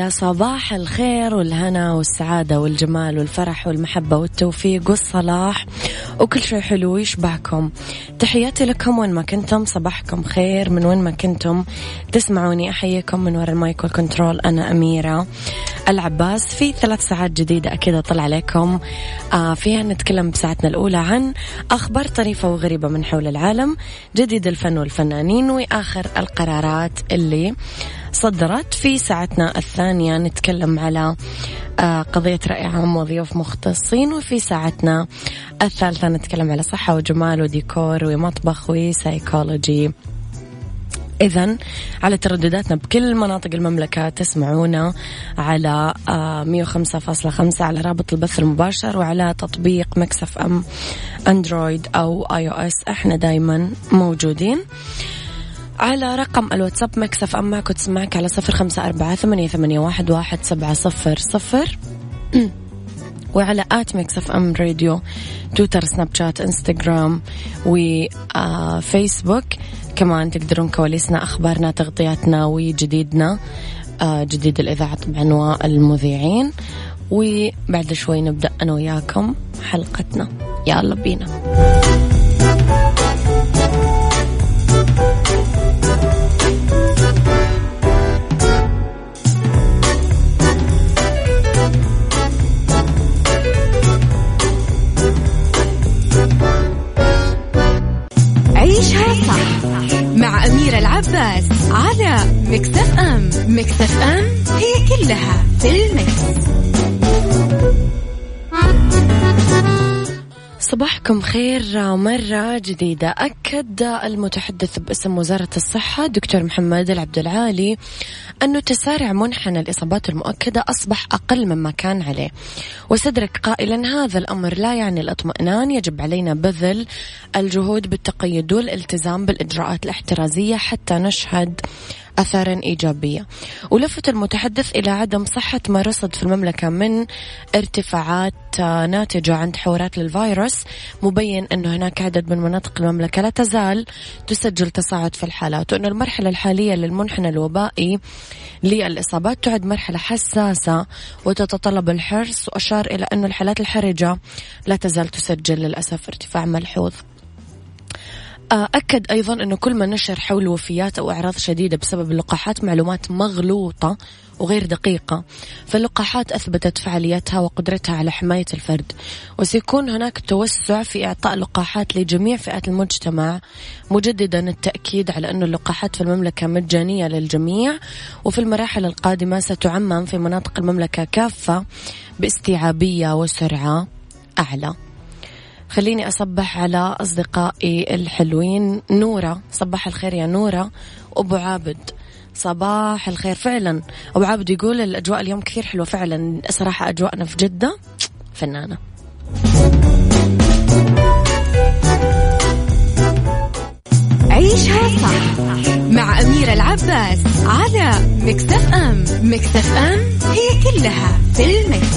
يا صباح الخير والهنا والسعادة والجمال والفرح والمحبة والتوفيق والصلاح. وكل شيء حلو يشبعكم تحياتي لكم وين ما كنتم صباحكم خير. من وين ما كنتم تسمعوني أحييكم من وراء المايك والكنترول. أنا أميرة العباس. في ثلاث ساعات جديدة أكيد أطلع عليكم. آه فيها نتكلم بساعتنا الأولى عن أخبار طريفة وغريبة من حول العالم جديد الفن والفنانين وآخر القرارات اللي صدرت في ساعتنا الثانية. نتكلم على آه، قضية رأي عام وضيوف مختصين وفي ساعتنا الثالثة نتكلم على صحة وجمال وديكور ومطبخ وسايكولوجي. إذا على تردداتنا بكل مناطق المملكة تسمعونا على آه، مية وخمسة فاصلة خمسة على رابط البث المباشر وعلى تطبيق Mix FM Android أو iOS. إحنا دايما موجودين. على رقم الواتساب Mix FM معك وتسمعك على صفر خمسة أربعة ثمانية, ثمانية واحد, واحد سبعة صفر صفر. وعلى at Mix FM Radio تويتر سناب شات انستغرام وفيسبوك كمان تقدرون كواليسنا أخبارنا تغطياتنا وجديدنا آه، جديد الإذاعة طبعا والمذيعين. وبعد شوي نبدأ أنا وياكم حلقتنا. يلا بينا. صباحكم خير مرة جديدة. أكد المتحدث باسم وزارة الصحة دكتور محمد العبد العالي أنه تسارع منحنى الإصابات المؤكدة أصبح أقل مما كان عليه. وستدرك قائلا هذا الأمر لا يعني الاطمئنان. يجب علينا بذل الجهود بالتقيد والالتزام بالإجراءات الاحترازية حتى نشهد أثارا إيجابية ولفت المتحدث إلى عدم صحة ما رصد في المملكة من ارتفاعات ناتجة عن تحورات للفيروس مبين أنه هناك عدد من مناطق المملكة لا تزال تسجل تصاعد في الحالات وأن المرحلة الحالية للمنحنى الوبائي للإصابات تعد مرحلة حساسة وتتطلب الحرص وأشار إلى أن الحالات الحرجة لا تزال تسجل للأسف ارتفاع ملحوظ. أكد أيضا أنه كل ما نشر حول وفيات أو أعراض شديدة بسبب اللقاحات معلومات مغلوطة وغير دقيقة فاللقاحات أثبتت فعاليتها وقدرتها على حماية الفرد وسيكون هناك توسع في إعطاء لقاحات لجميع فئات المجتمع مجددا التأكيد على أن اللقاحات في المملكة مجانية للجميع وفي المراحل القادمة ستعمم في مناطق المملكة كافة باستيعابية وسرعة أعلى. خليني أصبح على أصدقائي الحلوين. نورة صباح الخير يا نورة. أبو عابد صباح الخير. فعلا أبو عابد يقول الأجواء اليوم كثير حلوة فعلا. صراحة أجواءنا في جدة فنانة. عيشها صح مع أميرة العباس على مكتف أم. مكتف أم هي كلها في المكس.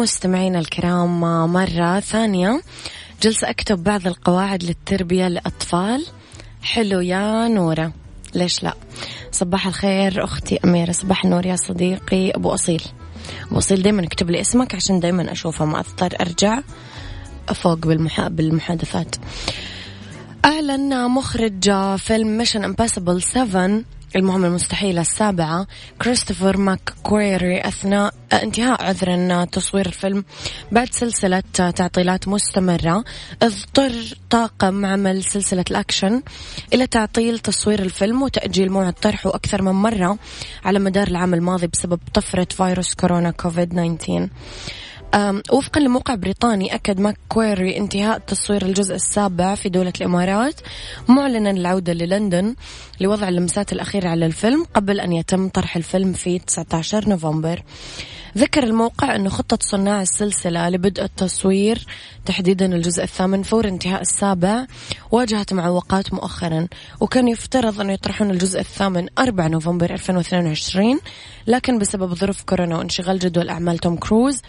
مستمعينا الكرام مرة ثانية. جلسة أكتب بعض القواعد للتربية للأطفال. حلو يا نورة. ليش لا؟ صباح الخير أختي أميرة. صباح النور يا صديقي أبو أصيل. أبو أصيل دايما اكتب لي اسمك عشان دايما أشوفه. ما أضطر أرجع فوق بالمحا... بالمحادثات. أعلن مخرج فيلم Mission Impossible 7 المهمة المستحيلة السابعة كريستوفر ماكويري أثناء انتهاء عذرا تصوير الفيلم بعد سلسلة تعطيلات مستمرة. اضطر طاقم عمل سلسلة الأكشن إلى تعطيل تصوير الفيلم وتأجيل موعد طرحه أكثر من مرة على مدار العام الماضي بسبب طفرة فيروس كورونا كوفيد 19 وفقا لموقع بريطاني أكد ماكويري انتهاء تصوير الجزء السابع في دولة الإمارات معلنا العودة للندن لوضع اللمسات الأخيرة على الفيلم قبل أن يتم طرح الفيلم في 19 نوفمبر. ذكر الموقع أنه خطة صناع السلسلة لبدء التصوير تحديدا الجزء الثامن فور انتهاء السابع واجهت معوقات مؤخرا وكان يفترض أنه يطرحون الجزء الثامن 4 نوفمبر 2022 لكن بسبب ظروف كورونا وانشغال جدول أعمال توم كروز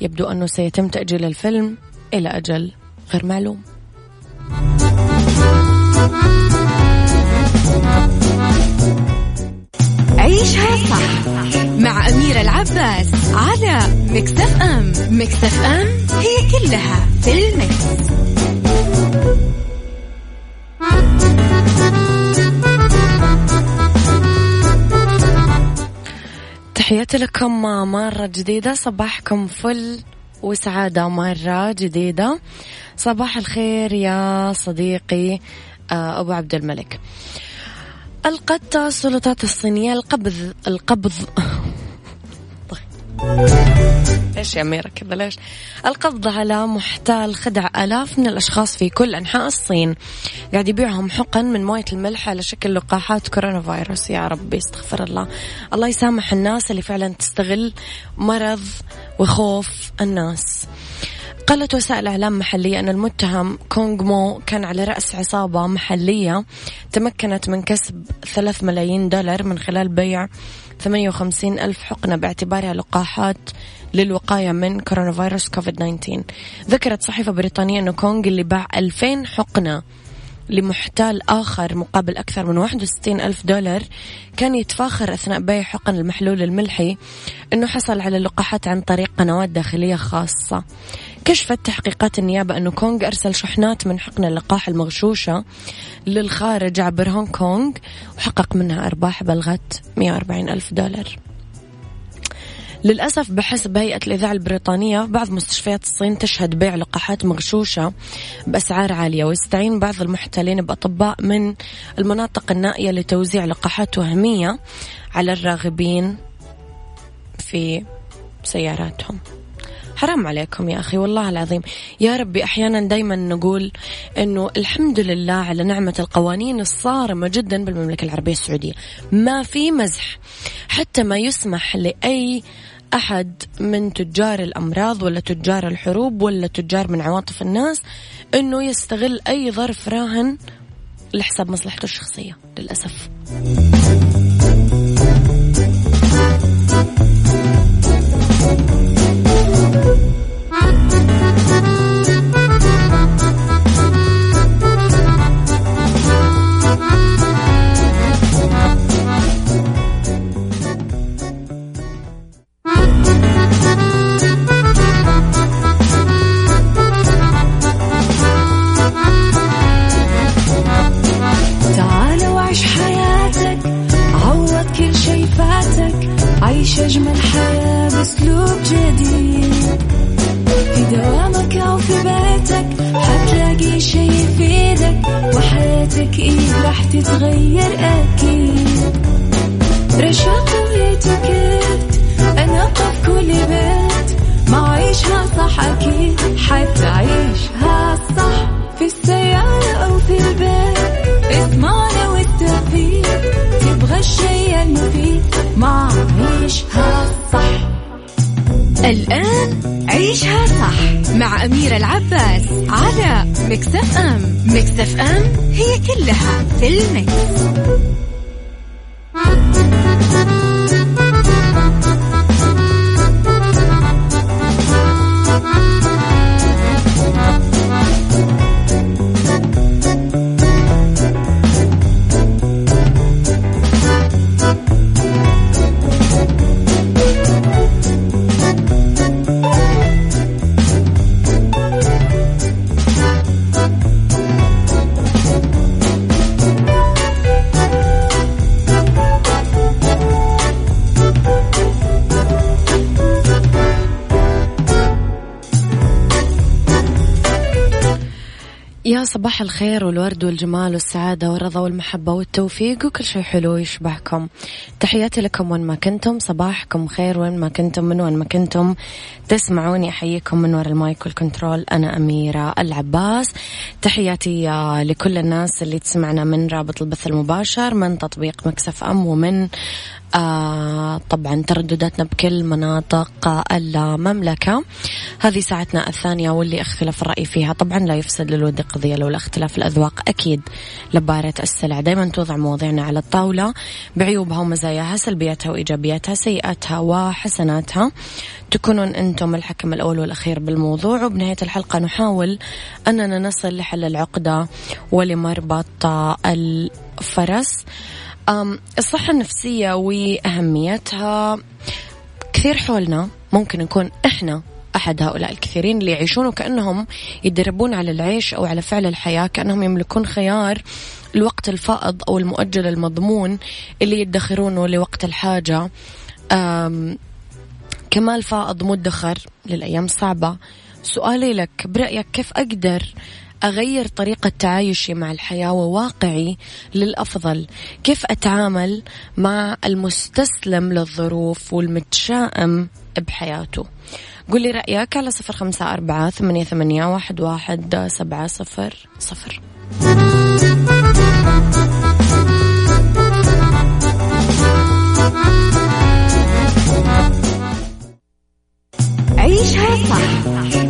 يبدو أنه سيتم تأجيل الفيلم إلى أجل غير معلوم عيشها صح مع أميرة العباس على مكتف أم مكتف أم هي كلها في المكس. تحياتي لكم مرة جديدة. صباحكم فل وسعادة مرة جديدة. صباح الخير يا صديقي آه، أبو عبد الملك. ألقت السلطات الصينية القبض القبض. ليش يا أميرة كذا ليش؟ القبض على محتال خدع آلاف من الأشخاص في كل أنحاء الصين. قاعد يبيعهم حقن من موية الملح على شكل لقاحات كورونا فيروس. يا ربي استغفر الله. الله يسامح الناس اللي فعلا تستغل مرض وخوف الناس. قالت وسائل إعلام محلية أن المتهم كونغ مو كان على رأس عصابة محلية تمكنت من كسب ثلاث ملايين دولار من خلال بيع 58 ألف حقنة باعتبارها لقاحات للوقاية من كورونا فيروس كوفيد 19 ذكرت صحيفة بريطانية أن كونغ اللي باع 2000 حقنة لمحتال آخر مقابل أكثر من 61 ألف دولار كان يتفاخر أثناء بيع حقن المحلول الملحي أنه حصل على اللقاحات عن طريق قنوات داخلية خاصة. كشفت تحقيقات النيابة أنه كونغ أرسل شحنات من حقن اللقاح المغشوشة للخارج عبر هونغ كونغ وحقق منها أرباح بلغت 140 ألف دولار. للأسف بحسب هيئة الإذاعة البريطانية بعض مستشفيات الصين تشهد بيع لقاحات مغشوشة بأسعار عالية ويستعين بعض المحتالين بأطباء من المناطق النائية لتوزيع لقاحات وهمية على الراغبين في سياراتهم. حرام عليكم يا أخي والله العظيم. يا ربي أحيانا دايما نقول أنه الحمد لله على نعمة القوانين الصارمة جدا بالمملكة العربية السعودية. ما في مزح حتى ما يسمح لأي أحد من تجار الأمراض ولا تجار الحروب ولا تجار من عواطف الناس أنه يستغل أي ظرف راهن لحساب مصلحته الشخصية للأسف. وأميرة العباس على Mix FM Mix FM هي كلها في ال mix. صباح الخير والورد والجمال والسعادة والرضا والمحبة والتوفيق وكل شيء حلو يشبهكم. تحياتي لكم وين ما كنتم صباحكم خير وين ما كنتم من وين ما كنتم. تسمعوني أحييكم من وراء ال mic وال control. أنا أميرة العباس. تحياتي لكل الناس اللي تسمعنا من رابط البث المباشر من تطبيق Mix FM ومن آه طبعا تردداتنا بكل مناطق المملكة. هذه ساعتنا الثانية واللي اختلف الرأي فيها. طبعا لا يفسد للود قضية لولا اختلاف الأذواق أكيد. لبارة السلع. دائما توضع مواضيعنا على الطاولة. بعيوبها ومزاياها سلبياتها وإيجابياتها سيئاتها وحسناتها. تكونون أنتم الحكم الأول والأخير بالموضوع. وبنهاية الحلقة نحاول أننا نصل لحل العقدة ولمربط الفرس. الصحة النفسية وأهميتها كثير حولنا. ممكن نكون إحنا أحد هؤلاء الكثيرين اللي يعيشون وكأنهم يدربون على العيش أو على فعل الحياة كأنهم يملكون خيار الوقت الفائض أو المؤجل المضمون اللي يدخرونه لوقت الحاجة. كمال فائض مدخر للأيام الصعبة. سؤالي لك برأيك كيف أقدر أغير طريقة تعايشي مع الحياة وواقعي للأفضل. كيف أتعامل مع المستسلم للظروف والمتشائم بحياته؟ قل لي رأيك على صفر خمسة أربعة ثمانية, ثمانية واحد, واحد سبعة صفر صفر. عيشها صح.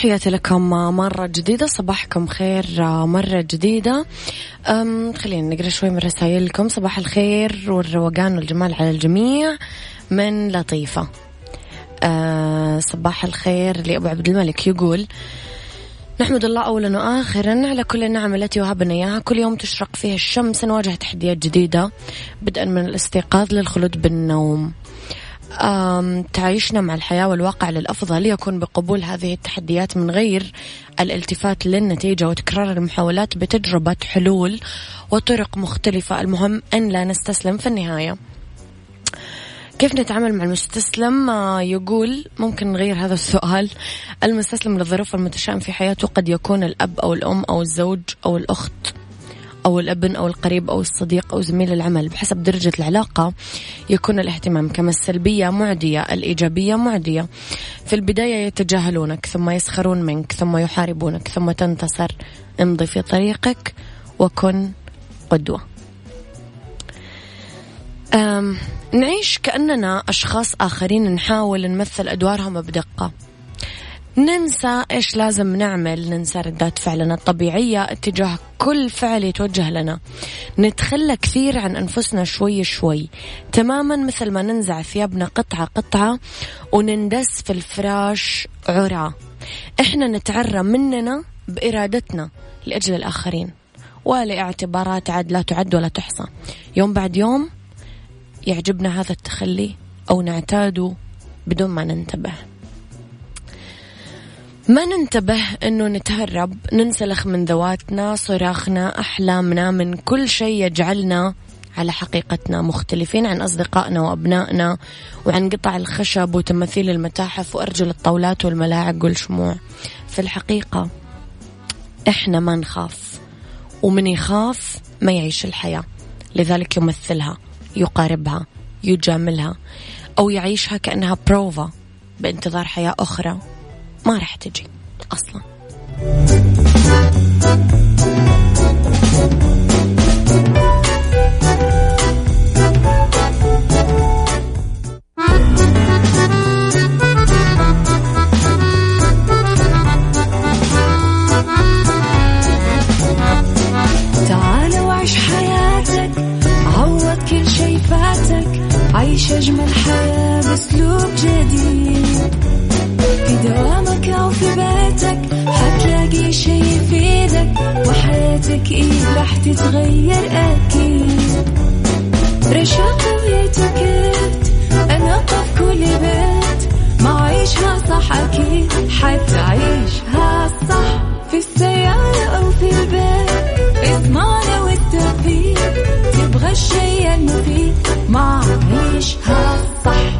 تحياتي لكم مرة جديدة صباحكم خير مرة جديدة. خلينا نقرأ شوي من رسائلكم. صباح الخير والروقان والجمال على الجميع. من لطيفة. أه صباح الخير لأبو عبد الملك. يقول نحمد الله أولا وآخرا على كل النعم التي وهبنا إياها. كل يوم تشرق فيها الشمس نواجه تحديات جديدة بدءا من الاستيقاظ للخلود بالنوم. تعيشنا مع الحياة والواقع للأفضل يكون بقبول هذه التحديات من غير الالتفات للنتيجة وتكرار المحاولات بتجربة حلول وطرق مختلفة. المهم أن لا نستسلم في النهاية. كيف نتعامل مع المستسلم؟ آه، يقول ممكن نغير هذا السؤال. المستسلم للظروف المتشائم في حياته قد يكون الأب أو الأم أو الزوج أو الأخت. أو الابن أو القريب أو الصديق أو زميل العمل بحسب درجة العلاقة يكون الاهتمام كما السلبية معدية الإيجابية معدية. في البداية يتجاهلونك ثم يسخرون منك ثم يحاربونك ثم تنتصر. امضي في طريقك وكن قدوة. نعيش كأننا أشخاص آخرين نحاول نمثل أدوارهم بدقة. ننسى إيش لازم نعمل ننسى ردات فعلنا الطبيعية اتجاه كل فعل يتوجه لنا. نتخلى كثير عن أنفسنا شوي شوي. تماما مثل ما ننزع ثيابنا قطعة قطعة ونندس في الفراش عرى. إحنا نتعرى مننا بإرادتنا لأجل الآخرين. ولإعتبارات عاد لا تعد ولا تحصى. يوم بعد يوم يعجبنا هذا التخلي أو نعتاده بدون ما ننتبه. ما ننتبه إنه نتهرب ننسلخ من ذواتنا صراخنا أحلامنا من كل شيء يجعلنا على حقيقتنا مختلفين عن أصدقائنا وأبنائنا وعن قطع الخشب وتماثيل المتاحف وأرجل الطاولات والملاعق والشموع. في الحقيقة إحنا ما نخاف ومن يخاف ما يعيش الحياة. لذلك يمثلها يقاربها يجاملها أو يعيشها كأنها بروفا بانتظار حياة أخرى. ما راح تجي فاتك عيش أجمل حياة بأسلوب جديد. دوامك أو في بيتك حتلاقي شي يفيدك وحياتك إيه راح تتغير أكيد. رشاق ويتوكيت أنا قف كل بيت ما عيشها صح أكيد حتعيشها صح في السيارة أو في البيت. اسمعنا والتوفيق تبغى الشيء المفيد ما عيشها صح.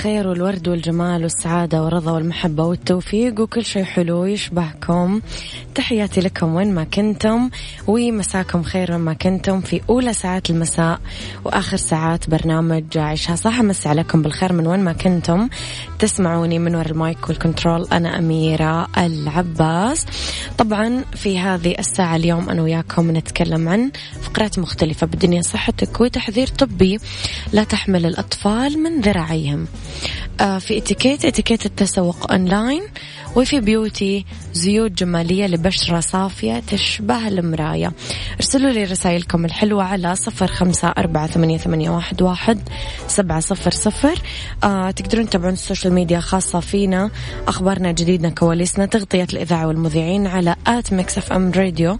الخير والورد والجمال والسعادة والرضا والمحبة والتوفيق وكل شيء حلو يشبهكم تحياتي لكم وين ما كنتم ومساكم خير وين ما كنتم في أولى ساعات المساء وآخر ساعات برنامج عيشها صح. مسي عليكم بالخير من وين ما كنتم. تسمعوني من وراء ال mic وال control أنا أميرة العباس. طبعا في هذه الساعة اليوم أنا وياكم نتكلم عن فقرات مختلفة بالدنيا صحتك وتحذير طبي لا تحمل الأطفال من ذراعيهم. في اتيكيت اتيكيت التسوق أونلاين وفي beauty زيوت جمالية لبشرة صافية تشبه المراية ارسلوا لي رسائلكم الحلوة على صفر خمسة أربعة ثمانية, ثمانية واحد, واحد سبعة صفر صفر. آه تقدرون تتابعون ال social media خاصة فينا. أخبارنا جديدنا كواليسنا تغطية الإذاعة والمذيعين على at Mix FM Radio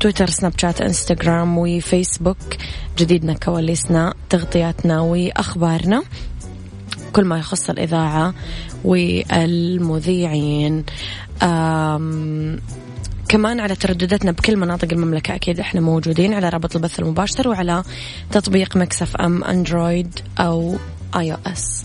تويتر سناب شات إنستغرام وفيسبوك. جديدنا كواليسنا تغطياتنا وأخبارنا. كل ما يخص الإذاعة والمذيعين كمان على تردداتنا بكل مناطق المملكة أكيد إحنا موجودين على رابط البث المباشر وعلى تطبيق Mix FM Android أو iOS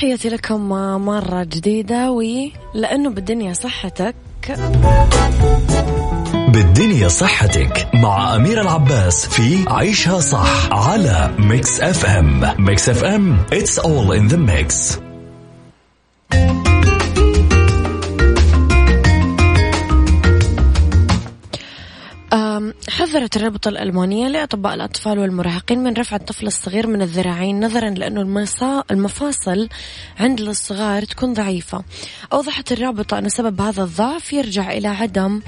تحياتي لكم مرة جديدة ولأنه بالدنيا صحتك. بالدنيا صحتك مع أميرة العباس في عيشها صح على Mix FM Mix FM it's all in the mix. حذرت الرابطة الألمانية لأطباء الأطفال والمراهقين من رفع الطفل الصغير من الذراعين نظرا لأنه المفاصل عند الصغار تكون ضعيفة. أوضحت الرابطة أن سبب هذا الضعف يرجع إلى عدم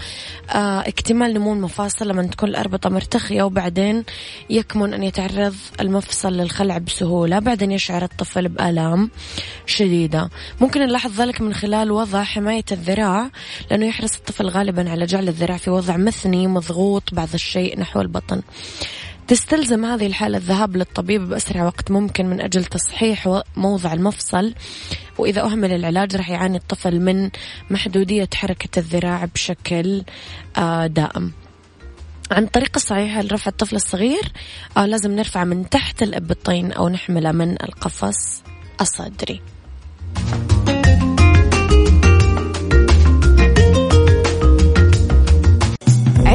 آه، اكتمال نمو المفاصل لما تكون الأربطة مرتخية وبعدين يكمن أن يتعرض المفصل للخلع بسهولة. بعدين يشعر الطفل بآلام شديدة. ممكن نلاحظ ذلك من خلال وضع حماية الذراع لأنه يحرص الطفل غالبا على جعل الذراع في وضع مثني مضغوط بعض الشيء نحو البطن. تستلزم هذه الحالة الذهاب للطبيب بأسرع وقت ممكن من أجل تصحيح موضع المفصل وإذا أهمل العلاج راح يعاني الطفل من محدودية حركة الذراع بشكل آه، دائم. عن الطريقة الصحيحة لرفع الطفل الصغير؟ آه لازم نرفع من تحت الإبطين أو نحمله من القفص الصدري.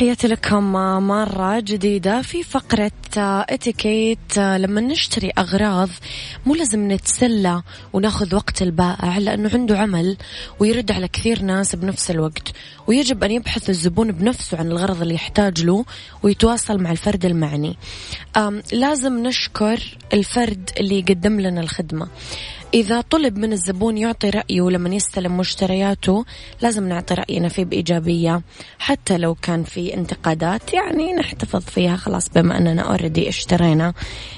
تحياتي لكم مرة جديدة في فقرة اتيكيت. لما نشتري أغراض مو لازم نتسلى وناخذ وقت البائع لأنه عنده عمل ويرد على كثير ناس بنفس الوقت ويجب أن يبحث الزبون بنفسه عن الغرض اللي يحتاج له ويتواصل مع الفرد المعني. لازم نشكر الفرد اللي يقدم لنا الخدمة. إذا طلب من الزبون يعطي رأيه لما يستلم مشترياته لازم نعطي رأينا فيه بإيجابية. حتى لو كان في انتقادات يعني نحتفظ فيها خلاص بما أننا أوريدي اشترينا.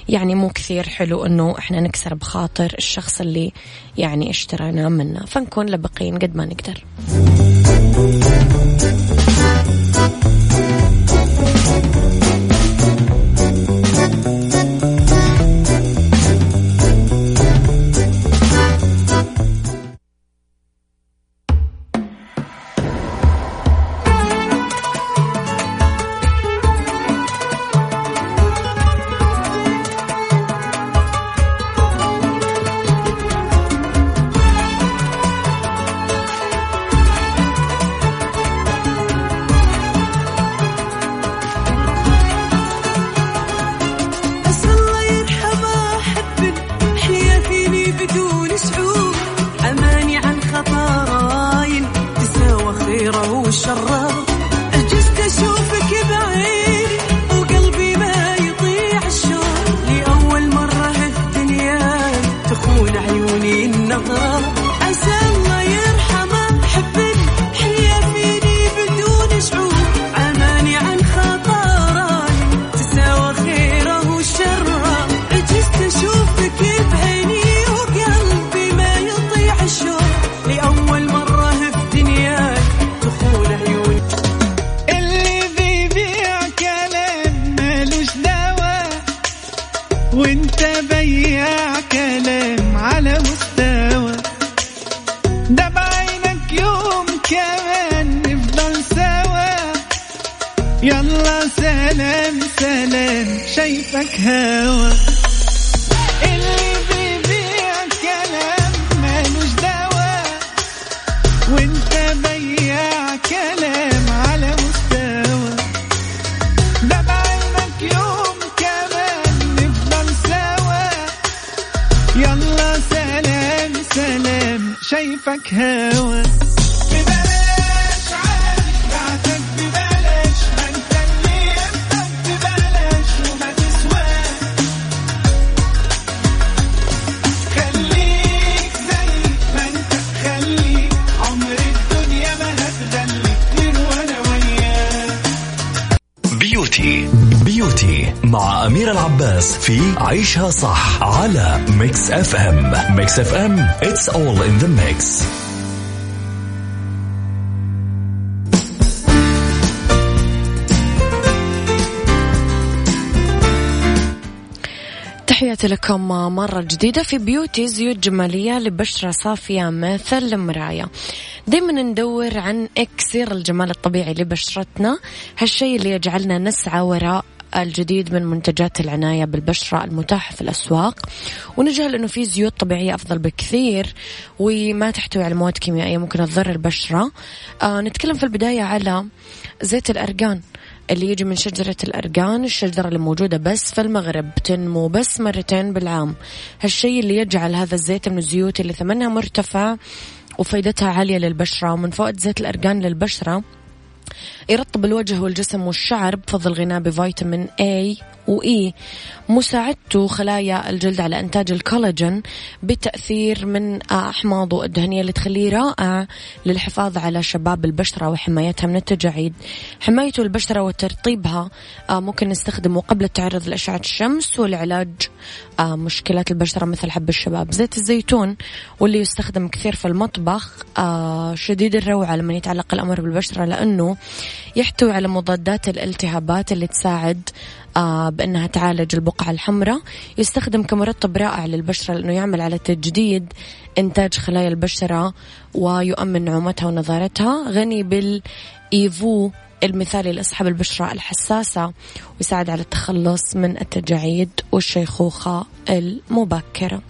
يعني مو كثير حلو أنه إحنا نكسر بخاطر الشخص اللي يعني اشترينا منه فنكون لبقين قد ما نقدر. العباس في عيشها صح على Mix FM Mix FM it's all in the mix. تحياتي لكم مرة جديدة في beauty زيوت جمالية لبشرة صافية مثل المراية دايما ندور عن إكسير الجمال الطبيعي لبشرتنا. هالشيء اللي يجعلنا نسعى وراء الجديد من منتجات العناية بالبشرة المتاحة في الأسواق. ونجهل أنه في زيوت طبيعية أفضل بكثير وما تحتوي على مواد كيميائية ممكن تضر البشرة. آه نتكلم في البداية على زيت الأرجان اللي يجي من شجرة الأرجان الشجرة اللي موجودة بس في المغرب تنمو بس مرتين بالعام. هالشيء اللي يجعل هذا الزيت من الزيوت اللي ثمنها مرتفع وفائدتها عالية للبشرة. ومن فوائد زيت الأرجان للبشرة يرطب الوجه والجسم والشعر بفضل غناء بفيتامين A وإي مساعدته خلايا الجلد على إنتاج الكولاجين بتأثير من أحماضه الدهنية اللي تخليه رائع للحفاظ على شباب البشرة وحمايتها من التجاعيد. حمايته البشرة وترطيبها آه، ممكن نستخدمه قبل التعرض لأشعة الشمس ولعلاج آه، مشكلات البشرة مثل حب الشباب. زيت الزيتون واللي يستخدم كثير في المطبخ آه، شديد الروعة لما يتعلق الأمر بالبشرة لأنه يحتوي على مضادات الالتهابات اللي تساعد آه بأنها تعالج البقعة الحمراء. يستخدم كمرطب رائع للبشرة لأنه يعمل على تجديد إنتاج خلايا البشرة ويؤمن نعومتها ونضارتها غني بالإيفو المثالي لأصحاب البشرة الحساسة ويساعد على التخلص من التجاعيد والشيخوخة المبكرة.